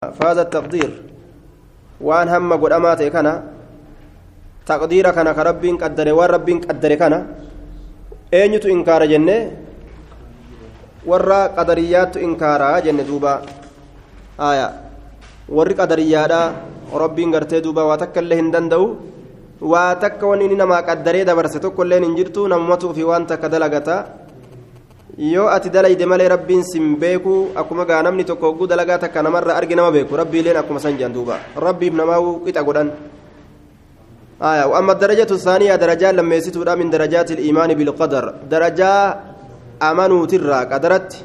فهذا التقدير وان هم قد أمات كان تقدير كان كرب قدر ورب قدر كان أين إنكار جنة warra qadariyaattu inkaaraa jenne duuba aya warri qadariyaadha rabbiin gartee duuba waa takka illee hin danda'u waa takka wanni inni namaa qaddaree dabarse tokko illee hin jirtu namumatu fi waan takka dalagata yoo ati dalayde malee rabbiin sin beeku akkuma gaa namni tokko hogguu dalagaa takka namarra argi nama beeku rabbiileen akkuma san jedhan duuba. Rabbiif namaa qixa godhan. وأما الدرجة الثانية درجات لما يسيتوا من درجات الإيمان بالقدر درجة أمنوا ترى قدرت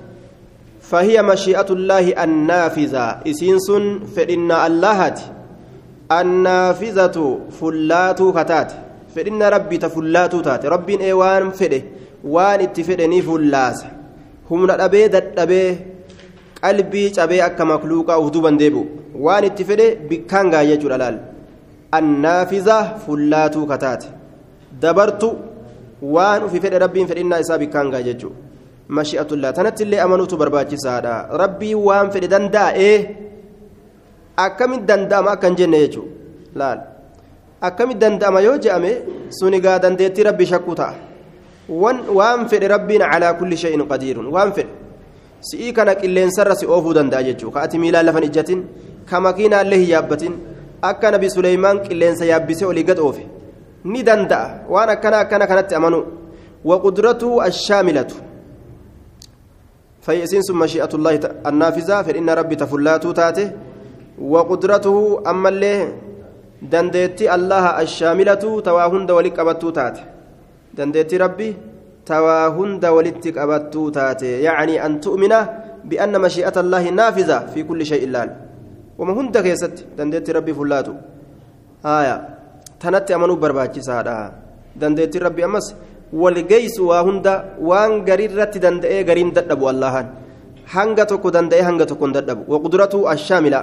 فهي مشيئة الله النافذة إسينس فإن اللهت النافذة فلات كتات فإن ربي تفلات تات ربي إيوان فده waan itti fedhanii fullaasa humna dhabee dadhabee qalbii cabee akka makluuqaa uf duuban deebi'u waan itti fedhe bikkaan gaayya jechuudha laal. Annaafiza fullaatuu kataate dabartu waan ufi fedhe rabbiin fedhinnaa isaa bikkaan gaayya jechuudha mashi'atullaa. Tanatti illee amanuutu barbaachisaadha. Rabbiin waan fedhe danda'ee akkamitti danda'ama akkan jenne jechuudha laal. Akkamitti danda'ama yoo je'ame sunigaa dandeettii rabbi shakkuu ta'a. Waan fedhe rabbiin calaa kulli shay'in qadiirun waan fedhe si'ii kana qilleensarra si oofuu danda'a jechuudha ka ati miilaan lafan ijjatin ka makiinaallee hin yaabbatin akka nabi suleymaan qilleensa yaabbisee olii gad oofe ni danda'a waan akkana akkana kanatti amanu waqudratuu ashaamilatu فيسين ثم مشيئة الله النافذة فإن ربي تفلاتو تاته وقدرته أما اللي دنديتي الله الشاملة تواهند ولك أبتو تاته دنديتي ربي تواهند ولتك أبتو تاته يعني أن تؤمن بأن مشيئة الله نافذة في كل شيء لال وما هند كيست دنديتي ربي فلاتو آية تنتي أمنوا برباكي سادا دنديتي ربي أمس walgeessu waa hunda waan garii irratti danda'ee gariin dadhabu allahan. Hanga tokko danda'ee hanga tokko dadhabu. Waquduratu ashaamila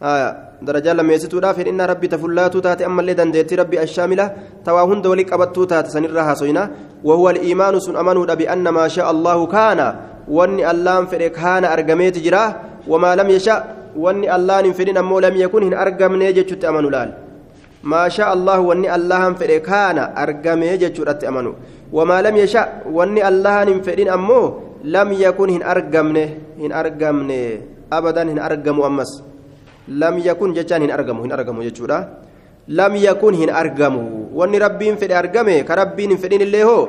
darajaa lammeessituudhaaf hinna rabbi tafullaatuu taate ammallee dandeettii rabbi ashaamila tawaa hunda walii qabattuu taate sanirraa haasoyna wahuwa aliimaanu sun amanuudha bianna maa shaa allahu kaana wanni allaan fedhe kaana argameeti jira wamaa lam yasha wanni allaan hin fedhin ammoo lam yakun hin argamnee jechutti amanu laal ما شاء الله واني الله فدي كان ارغمي جچودت امنو وما لم يشاء واني الله فدين امو لم يكن هن ارغمنه هن ارغمنه ابدا هن ارغمو لم يكن جچان هن ارغمو هن ارغمو جچودا لم يكن هن ارغمو واني ربين فدي ارغمي كربين فدين الله هو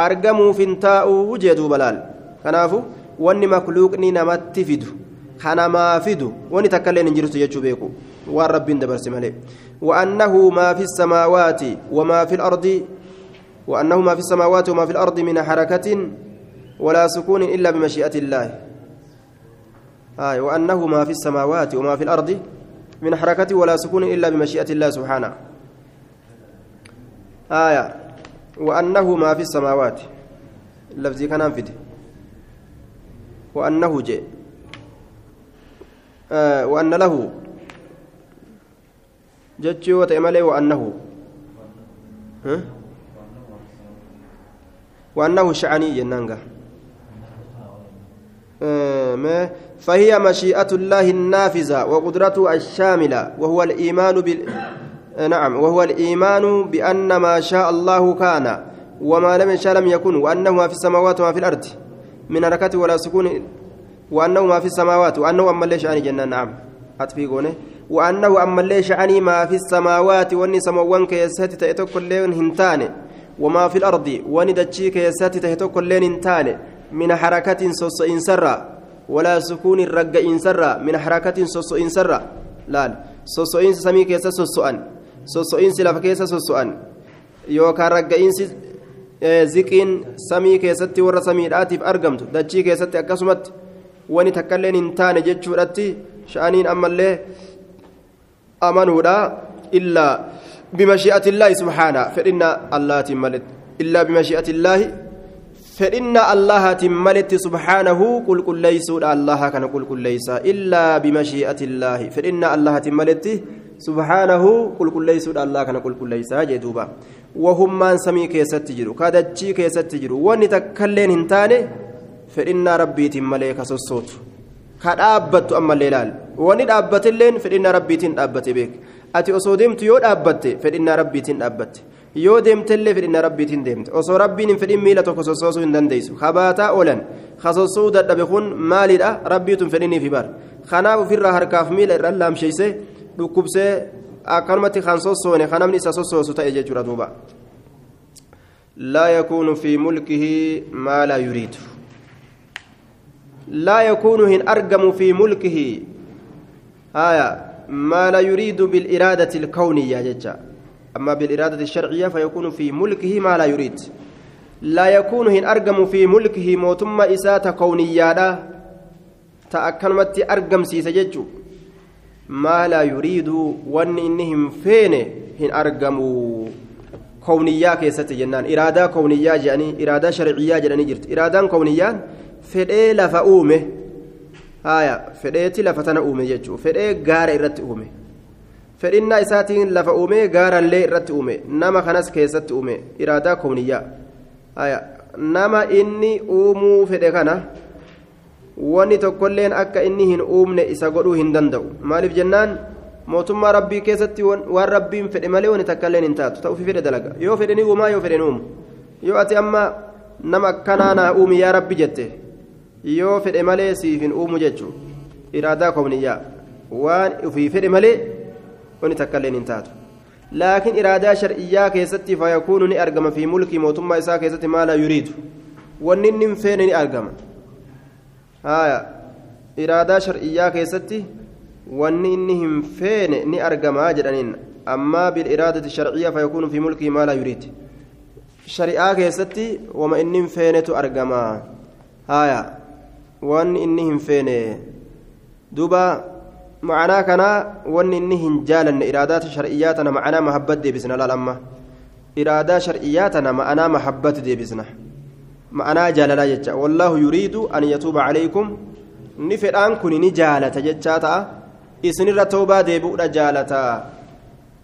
ارغمو فنتاء وجدوا بلال كنافو واني مخلوقني نمت فيدو kana maa fidu wani takka illee hin jirtu jechuu beeku. Waan rabbiin dabarse malee. وأنه ما في السماوات وما في الأرض وأنه ما في السماوات وما في الأرض من حركة ولا سكون إلا بمشيئة الله آه وأنه ما في السماوات وما في الأرض من حركة ولا سكون إلا بمشيئة الله سبحانه. آية. وأنه ما في السماوات. لفظي كان أنفد. وأنه جاء. آه وأن له. جتشي وتأمله وأنه. ها؟ وأنه شعني جنانجا. آه فهي مشيئة الله النافذة وقدرته الشاملة وهو الإيمان بال آه نعم وهو الإيمان بأن ما شاء الله كان وما لم يشاء لم يكن وأنه ما في السماوات وما في الأرض من حركة ولا سكون وأنه ما في السماوات وأنه أما ليش أني جنة نعم أتفيقونه وأنه أما ليش أني ما في السماوات وأني سموان كيساتي تأتوك اللين هنتاني وما في الأرض وأني دتشي كيساتي تأتوك اللين هنتاني من حركة صص إنسرة ولا سكون الرق إنسرة من حركة صص إنسرة لا صص إنس سمي كيسا صصؤان صص إنس لف كيسا صصؤان يوكا رق إنس ziqiin samii keessatti warra samiidhaatiif argamtu dachii keessatti akkasumatti wani takkailleen hin taane jechuudhatti sha'aniin ammallee amanuudha illaa bimashi'ati illaahi subhaana fedhinna allahaatiin maletti illaa bimashi'ati illaahi fedhinna allahaatiin maletti subhaanahu qulqulleeysuudha allaha kana qulqulleeysa illaa bimashi'ati illaahi fedhinna allahaatiin maletti subhaanahu qulqulleeysuudha allah kana qulqulleeysaa jee duuba wahummaan samii keessatti jiru kadachii keessatti jiru wanni takkailleen hin taane fedhinnaa rabbiitiin malee ka sossootu ka dhaabbattu ammallee ilaal wani dhaabbatilleen fedhinna rabbiitiin dhaabbate beek ati osoo deemtu yoo dhaabbatte fedhinna rabbiitiin dhaabbatte yoo deemtellee fedhinna rabbiitiin deemte osoo rabbiin hin fedhin miila tokko sossoosuu hin dandeessu habaataa oolan kasossuu dadhabe kun maalidha rabbiitun fedhiniifi bar kanaaf ofirraa harkaaf miila irraan laamsheeyse dhukkubsee akkanumatti kan sossoone kan namni isa sossoosu ta'e jechuudha duuba fi mulkihi maa laa yuriidu laa yakuunu hin argamu fi mulkihi haya maa laa yuriidu biliraadati ilkawniyya jecha أما بالإرادة الشرعية فيكون في ملكه ما لا يريد. لا يكون هن أرقم في ملكه موتم إساءة كونيادا تأكنمت أرقم سيسججو ما لا يريد وان إنهم فين هن أرقموا كونيا كيست جنان. إرادة كونيا جاني. إرادة شرعية جاني جرت. إرادة كونيان فدي لفأومه. هايا فديتي لفتنا أومه ججو. فدي غار إرت أومه. Fedhinnaa isaatiin lafa uume gaarallee irratti uume nama kanas keessatti uume iraadaa kowniyyaa nama inni uumuu fedhe kana wanni tokkolleen akka inni hin uumne isa godhuu hin danda'u maaliif jennaan mootummaa rabbii keessatti waan rabbiin fedhe malee wani takkailleen hin taatu ta'uufi fedhe dalaga yoo fedhe ni uumaa yoo fedhe ni uumu yoo ati amma nama akkanaa naa uumi yaa rabbi jette yoo fedhe malee siif hin uumu jechuu iraadaa kowniyyaa waan ufii fedhe malee wani takkailleen hin taatu laakiin iraadaa shar'iyyaa keessatti fayakuunu ni argama fi mulkii mootummaa isaa keessatti maa laa yuriidu wanni inni hin feene ni argama haya iraadaa shar'iyyaa keessatti wanni inni hin feene ni argama jedhaniin ammaa biliraadati shar'iyyaa fayakuunu fi mulkii maa laa yuriid shari'aa keessatti wama inni hin feenetu argama haya wanni inni hin feene duuba معناه كنا وان انه جالن إرادات شرعياتنا معنا محبه ديبسنا لا لما إرادة شرعياتنا معنا محبه ديبسنا معنا جاللا جتا والله يريد أن يتوب عليكم. نفدان كن ني جالتا جتا إسن التوبه ديبو جالتا.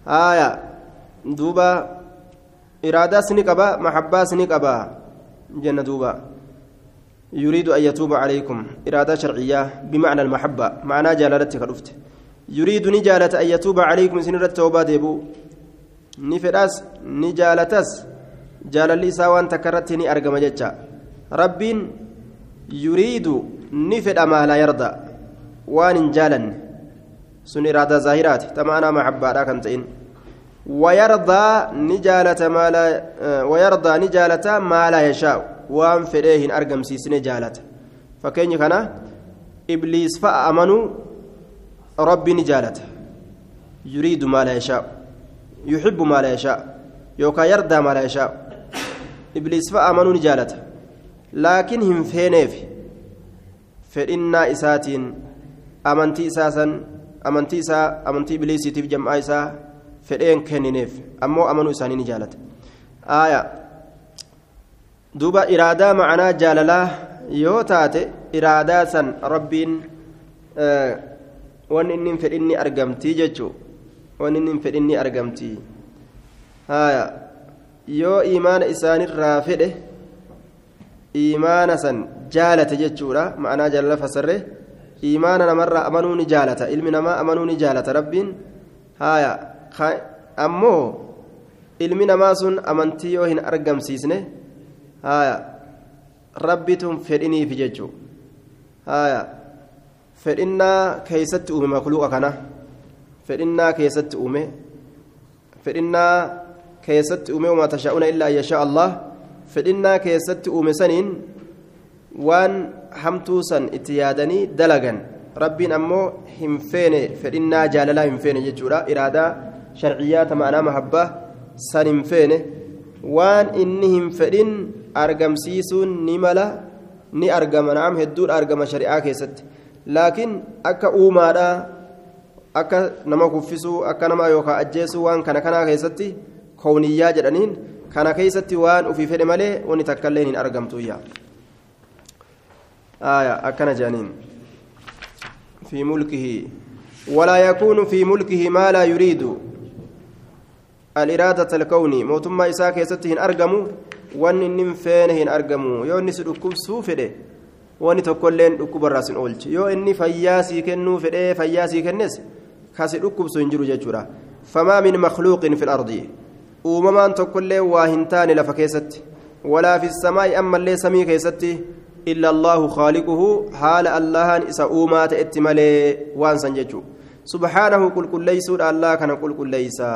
آية. دوبا. إرادة سني قبا محبة سني قبا جنة دوبا. يريد أن يتوب عليكم. إرادة شرعية بمعنى المحبة. معنى جالتك رفت يريد نجالة أن يتوب عليكم سنة التوبة ديبو. نفراس نجالتس جال لي ساوان تكرتني أرقم جتشا رب يريد نفد ما لا يرضى. وان جالا سن إرادة ظاهرات. تمانا محبة كنتين ويرضى نجالة ما لا ويرضى نجالة ما لا يشاء. Waan fedhee hin argamsiisne jaalata fakkeenyi kana ibliis fa'a amanuu rabbi ni jaalata yuriidu maa laa yashaa'u yuxibbu maa laa yashaa'u yookaan yardaa maa laa yashaa'u ibliis fa'a amanuu ni jaalata laakiin hin feeneef fedhinnaa isaatiin amantii isaa san amantii isaa amantii ibliisiitiif jam'aa isaa fedheen kennineef ammoo amanuu isaanii ni jaalata aayaa duuba iraadaa macanaa jaalalaa yoo taate iraadaa san rabbiin wanni inni hin fedhinni argamtii jechuu wanni inni hin fedhinni argamtii haya yoo imaana isaanirraa fedhe imaana san jaalate jechuudha ma'anaa jaalala fasarre imaana namarraa amanuu ni jaalata ilmi namaa amanuu ni jaalata rabbiin haya ammoo ilmi namaa sun amantii yoo hin argamsiisne rabbitun fedhiniif jechuu fedhinnaa keeysatti uume makluuqa kana fedhinnaa keessatti uume fedhinnaa keessatti uume wamaa tashaa'una illaa an allah fedhinnaa keessatti uume saniin waan hamtuu san itti yaadanii dalagan rabbiin ammoo hin feene fedhinnaa jaalalaa hin feene jechuudha iraadaa sharciyyaata ma'anaa mahabbaa san hin feene waan inni hin fedhin argamsiisuun ni mala ni argama naam hedduudha argama shari'aa keessatti laakiin akka uumaadha akka nama kuffisuu akka nama yookaan ajjeesuu waan kana kanaa keessatti kowniyyaa jedhaniin kana keessatti waan ufii fedhe malee wanni takkaillee hin argamtu yaa akkana jedhaniin ملكه ولا يكون في ملكه ما لا يريد الإرادة الكوني موتما إساك يستهن أرقموا وان إنم فينهن أرقموا يوني سدكم سوفده wani tokkolleen dhukkubarraa sin oolchi yoo inni fayyaa sii kennuu fedhee fayyaa sii kennes kasi dhukkubsu hin jiru jechuudha famaa min makluuqin fi lardi uumamaan tokkollee waa hin taane lafa keessatti walaa fi samaa'i ammallee samii keessatti illa allaahu khaaliquhu haala allahan isa uumaa ta'etti malee waan san jechuu subhaanahu qulqulleeysuudha allah kana qulqulleeysa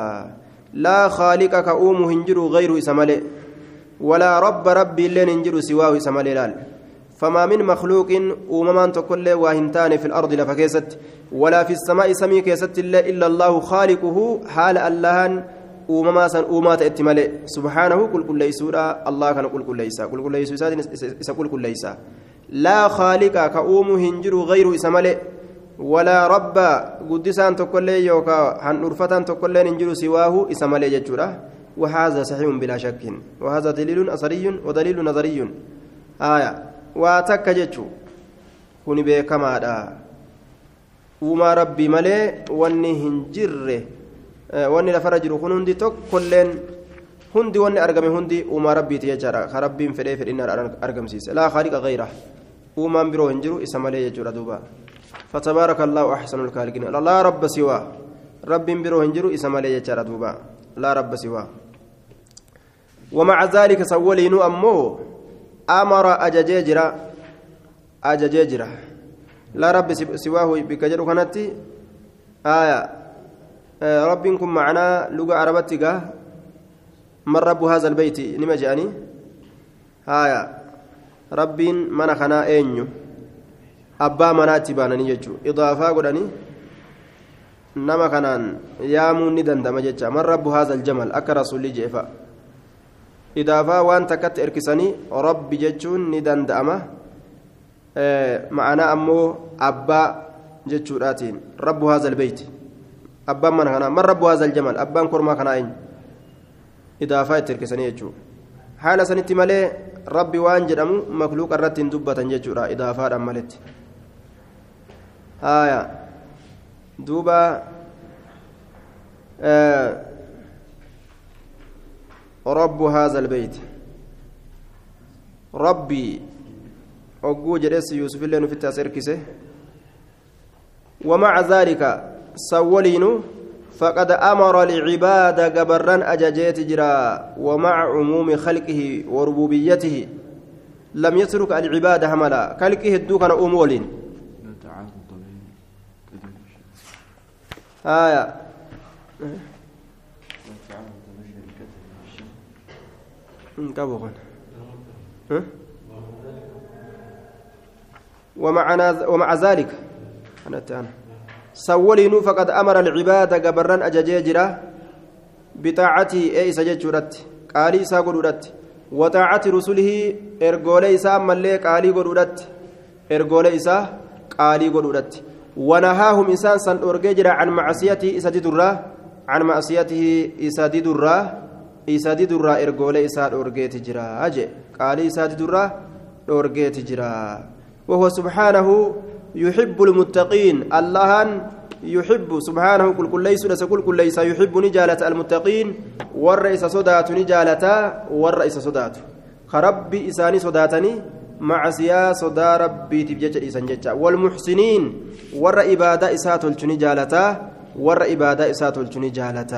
gayru isa malee walaa rabba rabbi illeen hin jiru siwaahu isa malee laal فما من مخلوق وممان تقول واهنتان في الأرض لفكيست ولا في السماء سمي كيست إلا الله خالقه حال اللهن ومما سن أومات اتمالي سبحانه قل كل ليسورا الله كان قل كل ليسا قل كل ليسا قل كل ليسا لا خالق كأوم هنجر إسمالي ولا رب قدسان تقول يوكا هن أرفتان تقول هنجر سواه إسمالي ججورا وهذا صحيح بلا شك وهذا دليل أثري ودليل نظري آية jechuun kuni beekamaadha uumaa rabbii malee wanni hin jirre wanni lafarra jiru kun hundi tokkolleen hundi wanni argame hundi uumaa rabbiiti jechaadha ka rabbiin fedhee fedhinnaadhaan argamsiise laa khaliqa gayra uumaan biroo hin jiru isa malee jechuudha duuba فتبارك الله أحسن الخالقين لا رب سواه رب برو هنجرو إسمالي يجار دوبا لا رب سواه ومع ذلك سولينو أمه amara ajajee jira ajajee jira laa rabbi siwaahu bikka jedhu kanatti aya rabbiin kun macnaa luga arabatti gaa man rabbu haza albeyti nima je'anii haya rabbiin mana kanaa eenyu abbaa manaatti baananii jechuu idaafaa godhanii nama kanaan yaamuun ni dandama jecha man rabbu haza aljamal akka rasulli jeefa idaafaa waan takkatti erkisanii rabbi jechuun ni danda'ama ma'anaa ammoo abbaa jechuudhaatiin rabbu haazal beeyti abbaan mana kanaa man rabbu haazal jamal abbaan kormaa kanaa eenyu idaafaa itti erkisanii jechuudha haala sanitti malee rabbi waan jedhamu makluuqa irratti hin dubbatan jechuudha idaafaadhaan maletti haaya duuba رب هذا البيت. ربي أقول جلس يوسف اللي في التأثير كسه ومع ذلك سولين فقد أمر العباد جبرا أججيت جرا ومع عموم خلقه وربوبيته. لم يترك العباد هملا خلقه الدوكن أمولين آية قبو ومعنا ومع ذلك أنا أنا سولينو فقد أمر العباد قبرا أججيجرا بطاعته أي سججرت قالي ساقرورت وطاعة رسله إرقولي إساء ملي قالي قرورت إرقولي إساء قالي قرورت ونهاهم إنسان سن أرقجر عن معصيته إسادي عن معصيته إسادي isaa didurraa ergoolee isaa dhoorgeeti jira jee qaalii isaa didurraa dhoorgeeti jira وهو سبحانه يحب المتقين. اللهان يحب سبحانه كل كل ليس كل كل ليس يحب نجالة المتقين. والرئيس صدات نجالة والرئيس صدات. خربي إساني صداتني مع سيا صدا ربي تبجج إسان ججا. والمحسنين ور إبادة إسات الجنجالة ور إبادة إسات الجنجالة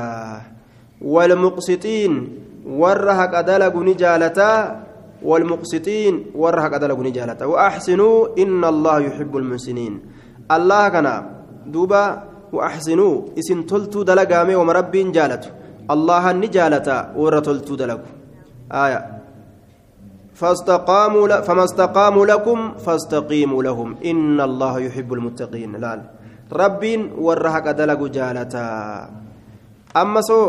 والمقسطين ورها كدلغ نجالتا والمقسطين ورها كدلغ نجالتا وأحسنوا إن الله يحب المحسنين. الله كان دوبا وأحسنوا إسن تلتو دلغامي ومربي جالتو. الله نجالتا ورتلتو دلغ آية. فاستقاموا ل... فما استقاموا لكم فاستقيموا لهم. إن الله يحب المتقين. لا رب ورها كدلغ جالتا. أما سو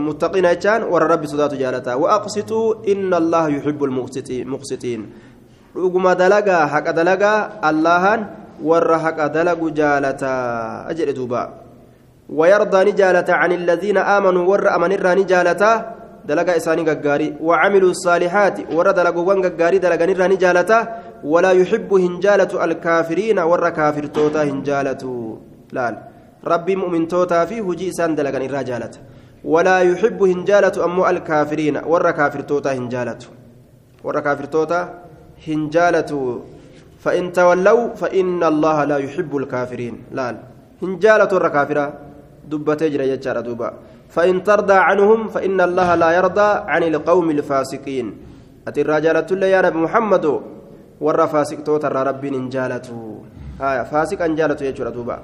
متقين جان ور رب صدات جالتا. وأقسطوا إن الله يحب المقسطين. رغم دلغا حق دلغا اللهن ور حق دلغ جالتا. أجل دوبا. ويرضى نجالتا عن الذين آمنوا ور امن الراني جالتا دلغا اساني غغاري وعملوا الصالحات ور دلغوان غغاري دلغا نراني جالتا ولا يحب هنجالة الكافرين ور كافر توتا هنجالة لا ربي مؤمن توتا في هجي سان دلغا نرا جالتا ولا يحب هنجالة أمو الكافرين ور كافر توتا هنجالة ور كافر توتا هنجالة فإن تولوا فإن الله لا يحب الكافرين لا هنجالة الركافرة دبتي جرى يجار دوبا فإن ترضى عنهم فإن الله لا يرضى عن القوم الفاسقين. أتي الرجالة يا نبي محمد. ور فاسق توتر ربي نجالة آية فاسق أنجالة يجار دوبا.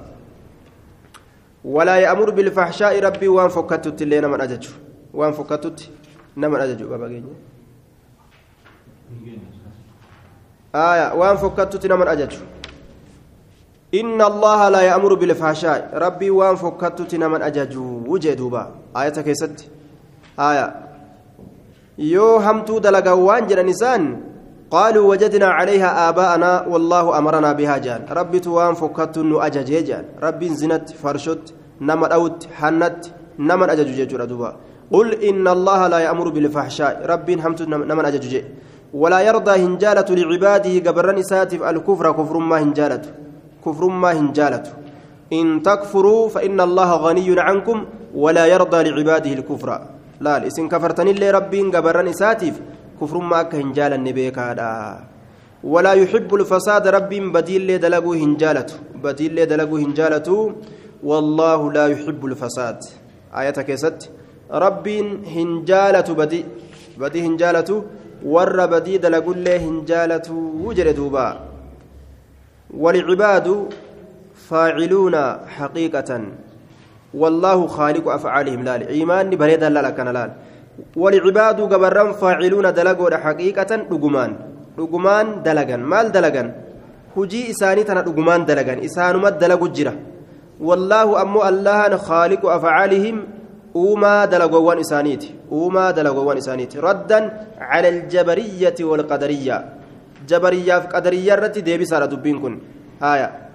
ولا يأمر بالفحشاء ربي وان فكتت اللي نمن أجج وان فكتت نمن أجج بابا آية وان فكتت نمن أجج إن الله لا يأمر بالفحشاء. ربي وان فكتت نمن أجج وجدوبا آية كيست. آية. يو همتو دلقا وان جرى نسان. قالوا وجدنا عليها آباءنا والله أمرنا بها جان. ربي توان فكت نو أجج جان. ربي زنت فرشت نمر أوت حنت نمر جيجورا دوبا. قل إن الله لا يأمر بالفحشاء. ربي همت نمر أجج جي. ولا يرضى هنجالة لعباده قبرن ساتف الكفر كفر ما هنجالة. كفر ما هنجالة إن تكفروا فإن الله غني عنكم ولا يرضى لعباده الكفر. لا إسن كفرتني اللي ربي قبرن ساتف كفر ما كهنجالة نبيكا ولا يحب الفساد ربي بديل دلقو هنجالة بديل دلقو هنجالة والله لا يحب الفساد. آية كيست. ربي هنجالة بدي. بدي هنجالة ور بدي دلقو هنجالة وجر دوبا. والعباد فاعلون حقيقة. والله خالق أفعالهم. لا إيمان بريدا لا كان لا. والعباد قبرا فاعلون دلقوا حقيقة رقمان رقمان دلقا مال دلقا هجي إساني تنا رقمان دلقا إسان مد دلقوا جرة والله أمو الله خالق أفعالهم. أوما دلقوا إسانيت أوما دلقوا إسانيت ردا على الجبرية والقدرية جبرية في قدرية رتي ديبي سارة دبين كن هايا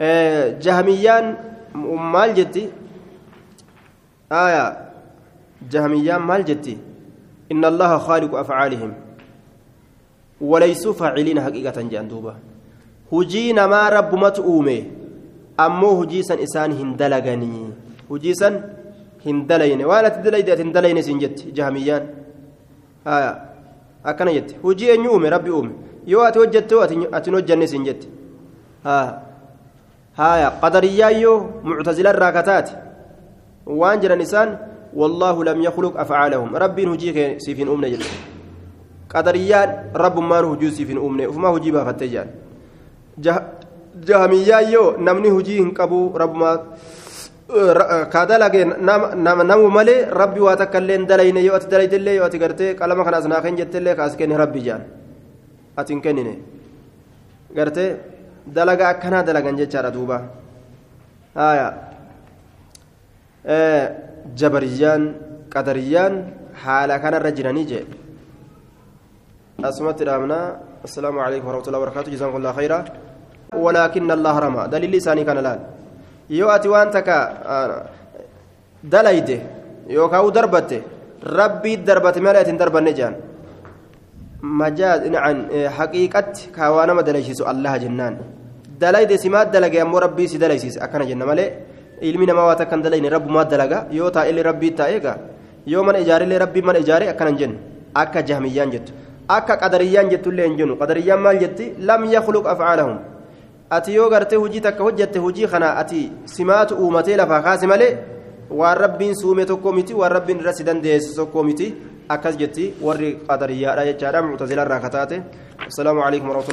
آه جهميان مال جتي آية جهميان مال جتي إن الله خالق أفعالهم وليسوا فاعلين حقيقة جندوبة هجينا ما رب متؤومه أمو هجيسا إسان هندلغني هجيسا هندلين وأنا تدليد هندلين سنجت جهميان آية أكنا جت هجي أن يؤمي ربي أومي يو أتي وجدت أتي نوجني سنجت ها هايا قدريا يو معتزلة الراكتات وانجر نسان والله لم يخلق أفعالهم ربي هجيك سيفين أمنا جل قدريان رب ما هجو سيفين أمنا وما هجي بافتجان جه جهميا يو نمني هجي هنقبو رب ما kaadalage namu malee rabbi waa takka illee dalayne yoo ati dalaytillee yoo ati gartee qalama kana asnaa kan jettillee kaas kenne rabbi jaan ati hin kennine gartee dalaga akkanaa dalagan jechaadha duuba haya jabariyyaan qadariyyaan haala kanarra jiranii jee asumatti dhaabnaa assalaamu calaykum warahmatullahi wabarakaatu jazaakum allah khayra walaakinna allah rama dalilli isaanii kana laal yoo ati waan takka dalayde yookaan u darbatte rabbii darbate malee ati hin darbanne jaan majaaz haqiiqatti kaawaa nama dalaysiisu allaha jennaan dalayde simaat dalage ammoo rabbii si dalaysiise akkana jenna malee ilmi namaa waa takka hin dalayne rabbumaa dalaga yoo taa'illee rabbii taa'eega yoo mana ijaarillee rabbii mana ijaare akkana hin jennu akka jahmiyyaan jettu akka qadariyyaan jettullee hin jennu qadariyyaan maal jetti lam yakhluq afcaalahum ati yoo gartee hujii takka hojjatte hujii kana ati simaatu uumatee lafaa kaase malee waan rabbiin suume tokko miti waan rabbiin irra si dandeessu tokko miti akkas jetti warri qadariyyaadha jechaadha muctazilarraa kataate assalaamu alaikum warahmatullahi